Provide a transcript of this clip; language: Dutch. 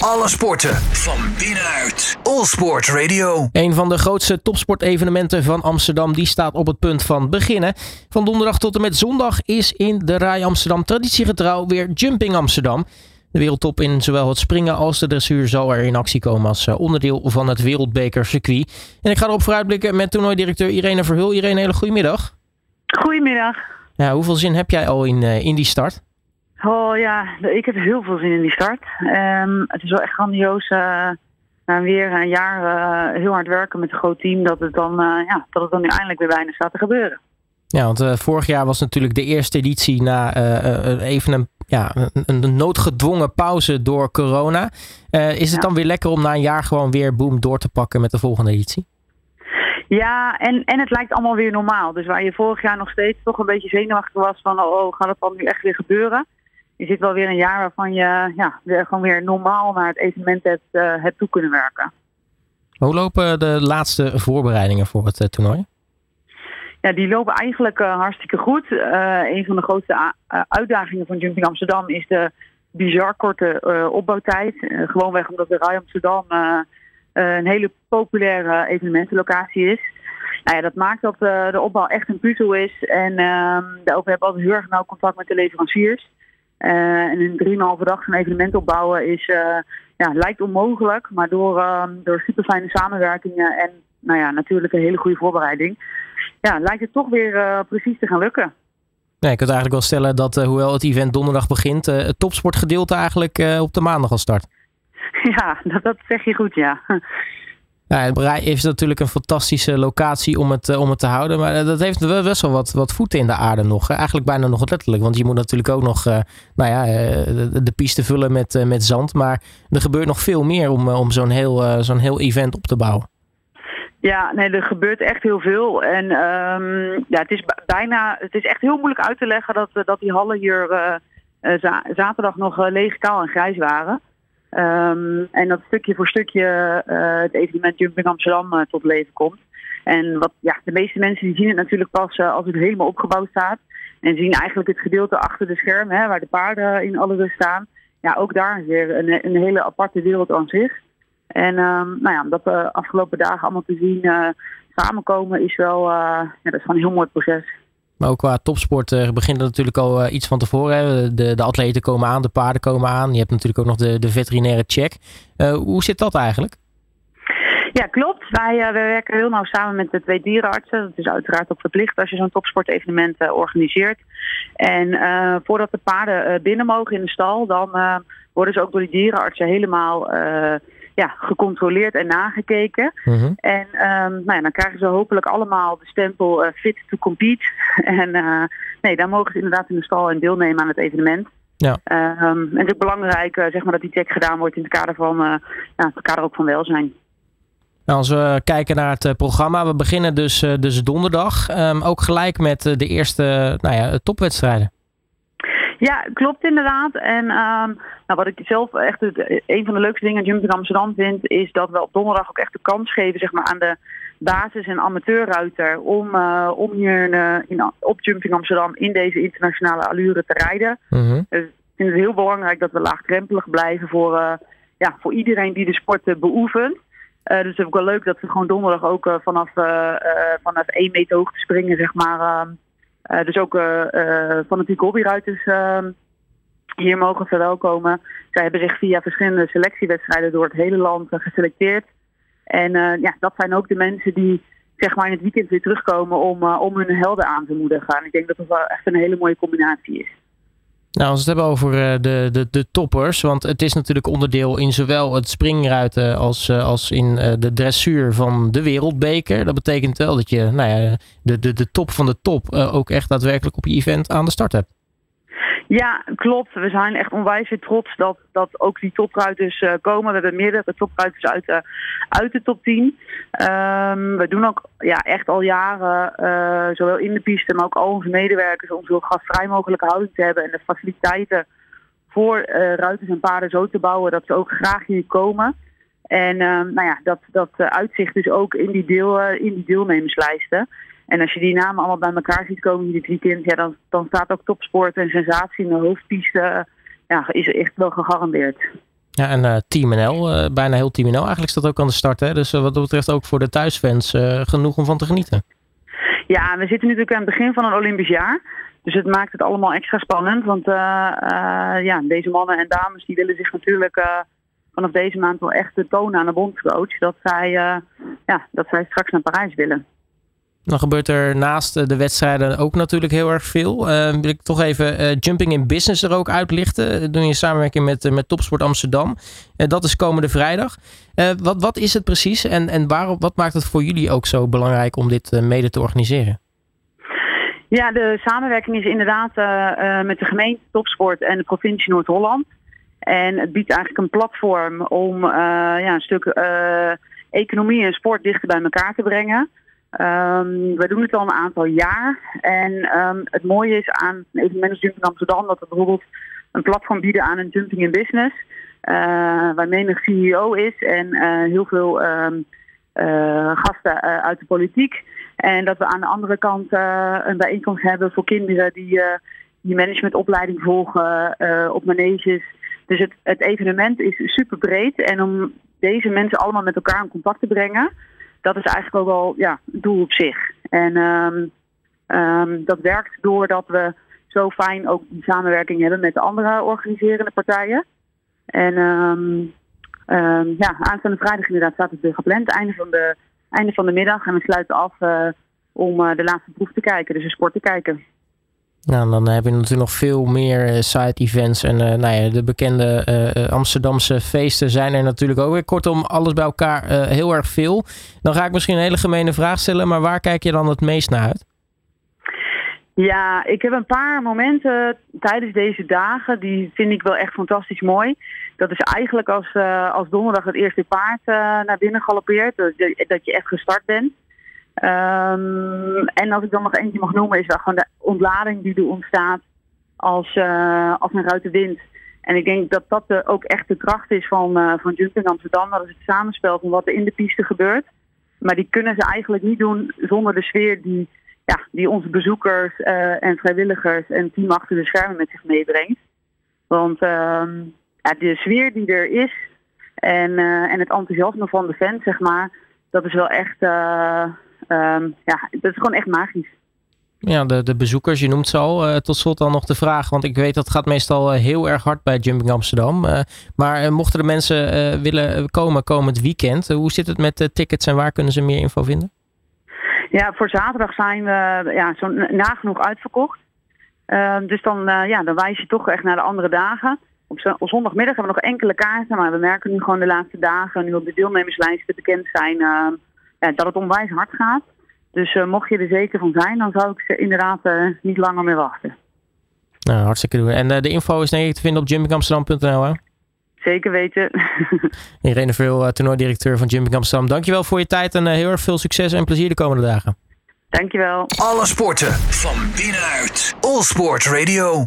Alle sporten van binnenuit. All Sport Radio. Een van de grootste topsportevenementen van Amsterdam die staat op het punt van beginnen. Van donderdag tot en met zondag is in de Rai Amsterdam traditiegetrouw weer Jumping Amsterdam. De wereldtop in zowel het springen als de dressuur zal er in actie komen als eh, onderdeel van het wereldbekercircuit. En ik ga erop vooruitblikken met toernooidirecteur Irene Verhul. Irene, hele goedemiddag. Goedemiddag. Ja, hoeveel zin heb jij al in, eh, in die start? Oh ja, ik heb heel veel zin in die start. Ehm, het is wel echt grandioos. Uh, na weer een jaar uh, heel hard werken met een groot team, dat het dan, uh, ja, dat het dan nu eindelijk weer bijna staat te gebeuren. Ja, want vorig jaar was natuurlijk de eerste editie na even een, ja, een, een, noodgedwongen pauze door corona. is het dan weer lekker om na een jaar gewoon weer boom door te pakken met de volgende editie? Ja, en, en het lijkt allemaal weer normaal. Dus waar je vorig jaar nog steeds toch een beetje zenuwachtig was van, oh, gaat het dan nu echt weer gebeuren? Je zit wel weer een jaar waarvan je ja, weer, gewoon weer normaal naar het evenement hebt, uh, hebt toe kunnen werken. Hoe lopen de laatste voorbereidingen voor het uh, toernooi? Ja, die lopen eigenlijk uh, hartstikke goed. een van de grootste uitdagingen van Jumping Amsterdam is de bizar korte opbouwtijd. gewoonweg omdat de Rai Amsterdam een hele populaire evenementenlocatie is. Nou ja, dat maakt dat de opbouw echt een puzzel is. En ehm, de overheid heeft altijd heel erg nauw contact met de leveranciers. Uh, en in drieënhalve dag zo'n evenement opbouwen is, uh, ja, lijkt onmogelijk. Maar door, uh, door super fijne samenwerkingen en nou ja, natuurlijk een hele goede voorbereiding. Ja, lijkt het toch weer precies te gaan lukken. Nee, ik kan eigenlijk wel stellen dat hoewel het event donderdag begint, het topsportgedeelte eigenlijk op de maandag al start. Ja, dat, dat zeg je goed, ja. Nou, Brei is natuurlijk een fantastische locatie om het, eh, om het te houden. Maar eh, dat heeft wel best wel wat, wat voeten in de aarde nog. Eigenlijk bijna nog letterlijk. Want je moet natuurlijk ook nog uh, nou ja, de, piste vullen met, met zand. Maar er gebeurt nog veel meer om, om zo'n heel, zo'n heel event op te bouwen. Ja, nee, er gebeurt echt heel veel. En um, ja, het is bijna, het is echt heel moeilijk uit te leggen dat, dat die hallen hier zaterdag nog leeg, kaal en grijs waren. Um, en dat stukje voor stukje uh, het evenement Jumping Amsterdam uh, tot leven komt. En wat, ja, de meeste mensen die zien het natuurlijk pas uh, als het helemaal opgebouwd staat. En zien eigenlijk het gedeelte achter de scherm, hè, waar de paarden in alle rust staan. Ja, ook daar weer een, hele aparte wereld aan zich. En um, nou ja, om dat de afgelopen dagen allemaal te zien samenkomen is wel ja, dat is een heel mooi proces. Maar ook qua topsport uh, begint er natuurlijk al uh, iets van tevoren. De, de atleten komen aan, de paarden komen aan. Je hebt natuurlijk ook nog de, de veterinaire check. Uh, hoe zit dat eigenlijk? Ja, klopt. Wij, wij werken heel nauw samen met de twee dierenartsen. Dat is uiteraard ook verplicht als je zo'n topsportevenement organiseert. En voordat de paarden binnen mogen in de stal, dan worden ze ook door die dierenartsen helemaal ja, gecontroleerd en nagekeken. Mhm. En um, nou ja, dan krijgen ze hopelijk allemaal de stempel uh, fit to compete. en uh, nee, dan mogen ze inderdaad in de stal en deelnemen aan het evenement. Ja. Um, en het is belangrijk uh, zeg maar, dat die check gedaan wordt in het kader, van, ja, het kader ook van welzijn. Nou, als we kijken naar het programma, we beginnen dus, dus donderdag. Um, ook gelijk met de eerste nou ja, topwedstrijden. Ja, klopt inderdaad. En um, nou, wat ik zelf echt het, een van de leukste dingen aan Jumping Amsterdam vind, is dat we op donderdag ook echt de kans geven zeg maar, aan de basis- en amateurruiter om, uh, om hier uh, in, op Jumping Amsterdam in deze internationale allure te rijden. Mm Dus ik vind het heel belangrijk dat we laagdrempelig blijven voor, uh, ja, voor iedereen die de sport beoefent. dus het is ook wel leuk dat we gewoon donderdag ook vanaf, vanaf 1 meter hoogte springen, zeg maar ehm, uh, dus ook uh, uh, fanatieke hobbyruiters ehm, hier mogen verwelkomen. Zij hebben zich via verschillende selectiewedstrijden door het hele land geselecteerd. En ja, dat zijn ook de mensen die zeg maar in het weekend weer terugkomen om, om hun helden aan te moedigen. En ik denk dat dat wel echt een hele mooie combinatie is. Nou, als we het hebben over eh, de, de, de toppers, want het is natuurlijk onderdeel in zowel het springruiten als, eh, als in eh, de dressuur van de wereldbeker. Dat betekent wel dat je nou ja, de, de, de top van de top ook echt daadwerkelijk op je event aan de start hebt. Ja, klopt. We zijn echt onwijs weer trots dat, dat ook die topruiters uh, komen. We hebben meerdere topruiters uit de, uit de top 10. Um, ehm, we doen ook ja, echt al jaren, uh, zowel in de piste, maar ook al onze medewerkers, om zo gastvrij mogelijke houding te hebben en de faciliteiten voor ruiters en paarden zo te bouwen dat ze ook graag hier komen. En um, nou ja, dat, dat uitzicht dus ook in die, deel, in die deelnemerslijsten. En als je die namen allemaal bij elkaar ziet komen in dit weekend, ja, dan, dan staat ook topsport en sensatie in de hoofdpiste. Ja, is echt wel gegarandeerd. Ja, en Team NL, bijna heel Team NL eigenlijk staat ook aan de start. Hè? Dus wat dat betreft ook voor de thuisfans genoeg om van te genieten. Ja, we zitten natuurlijk aan het begin van een Olympisch jaar. Dus het maakt het allemaal extra spannend. Want ja, deze mannen en dames die willen zich natuurlijk vanaf deze maand wel echt tonen aan de bondscoach. Dat zij, ja, dat zij straks naar Parijs willen. Dan gebeurt er naast de wedstrijden ook natuurlijk heel erg veel. Uh, wil ik toch even uh, Jumping in Business er ook uitlichten. Dat doe je in samenwerking met, met Topsport Amsterdam. dat is komende vrijdag. wat, wat is het precies en, en waarom, wat maakt het voor jullie ook zo belangrijk om dit mede te organiseren? Ja, de samenwerking is inderdaad met de gemeente Topsport en de provincie Noord-Holland. En het biedt eigenlijk een platform om ja, een stuk economie en sport dichter bij elkaar te brengen. Um, we doen het al een aantal jaar. En um, het mooie is aan evenement als Jumping Amsterdam dat we bijvoorbeeld een platform bieden aan een Jumping in Business. Uh, waar menig CEO is en uh, heel veel um, uh, gasten uit de politiek. En dat we aan de andere kant een bijeenkomst hebben voor kinderen die, die managementopleiding volgen op maneges. Dus het, het evenement is super breed. En om deze mensen allemaal met elkaar in contact te brengen dat is eigenlijk ook wel ja, doel op zich. En um, dat werkt doordat we zo fijn ook die samenwerking hebben met de andere organiserende partijen. En um, ja, aanstaande vrijdag inderdaad staat het weer gepland. Einde van de, einde van de middag. En we sluiten af uh, om uh, de laatste proef te kijken, dus de sport te kijken. Nou, dan heb je natuurlijk nog veel meer uh, side-events. En uh, nou ja, de bekende uh, Amsterdamse feesten zijn er natuurlijk ook weer. Kortom, alles bij elkaar heel erg veel. Dan ga ik misschien een hele gemene vraag stellen. Maar waar kijk je dan het meest naar uit? Ja, ik heb een paar momenten tijdens deze dagen. Die vind ik wel echt fantastisch mooi. Dat is eigenlijk als, als donderdag het eerste paard naar binnen galoppeert. Dat dat je echt gestart bent. Um, en als ik dan nog eentje mag noemen, is dat gewoon de ontlading die er ontstaat als, uh, als een ruiter wint. En ik denk dat dat de, ook echt de kracht is van, uh, van Jumping Amsterdam. Dat is het samenspel van wat er in de piste gebeurt. Maar die kunnen ze eigenlijk niet doen zonder de sfeer die, ja, die onze bezoekers en vrijwilligers en team achter de schermen met zich meebrengt. Want um, ja, de sfeer die er is en, en het enthousiasme van de fans, zeg maar, dat is wel echt um, ja, dat is gewoon echt magisch. Ja, de, de bezoekers, je noemt ze al. Uh, tot slot dan nog de vraag, want ik weet dat gaat meestal uh, heel erg hard bij Jumping Amsterdam. Uh, maar mochten de mensen willen komen komend weekend, hoe zit het met de tickets en waar kunnen ze meer info vinden? Ja, voor zaterdag zijn we ja, zo nagenoeg uitverkocht. Ehm, dus dan, ja, dan wijs je toch echt naar de andere dagen. Op, op zondagmiddag hebben we nog enkele kaarten, maar we merken nu gewoon de laatste dagen, nu op de deelnemerslijsten bekend zijn ehm, ja, dat het onwijs hard gaat. Dus uh, mocht je er zeker van zijn, dan zou ik inderdaad uh, niet langer meer wachten. Nou, hartstikke doen. En uh, de info is denk ik te vinden op jumpingamsterdam.nl hè? Zeker weten. Irene Veel, toernooidirecteur van Jumping Amsterdam. Dankjewel voor je tijd en heel erg veel succes en plezier de komende dagen. Dankjewel. Alle sporten van binnenuit. All Sport Radio.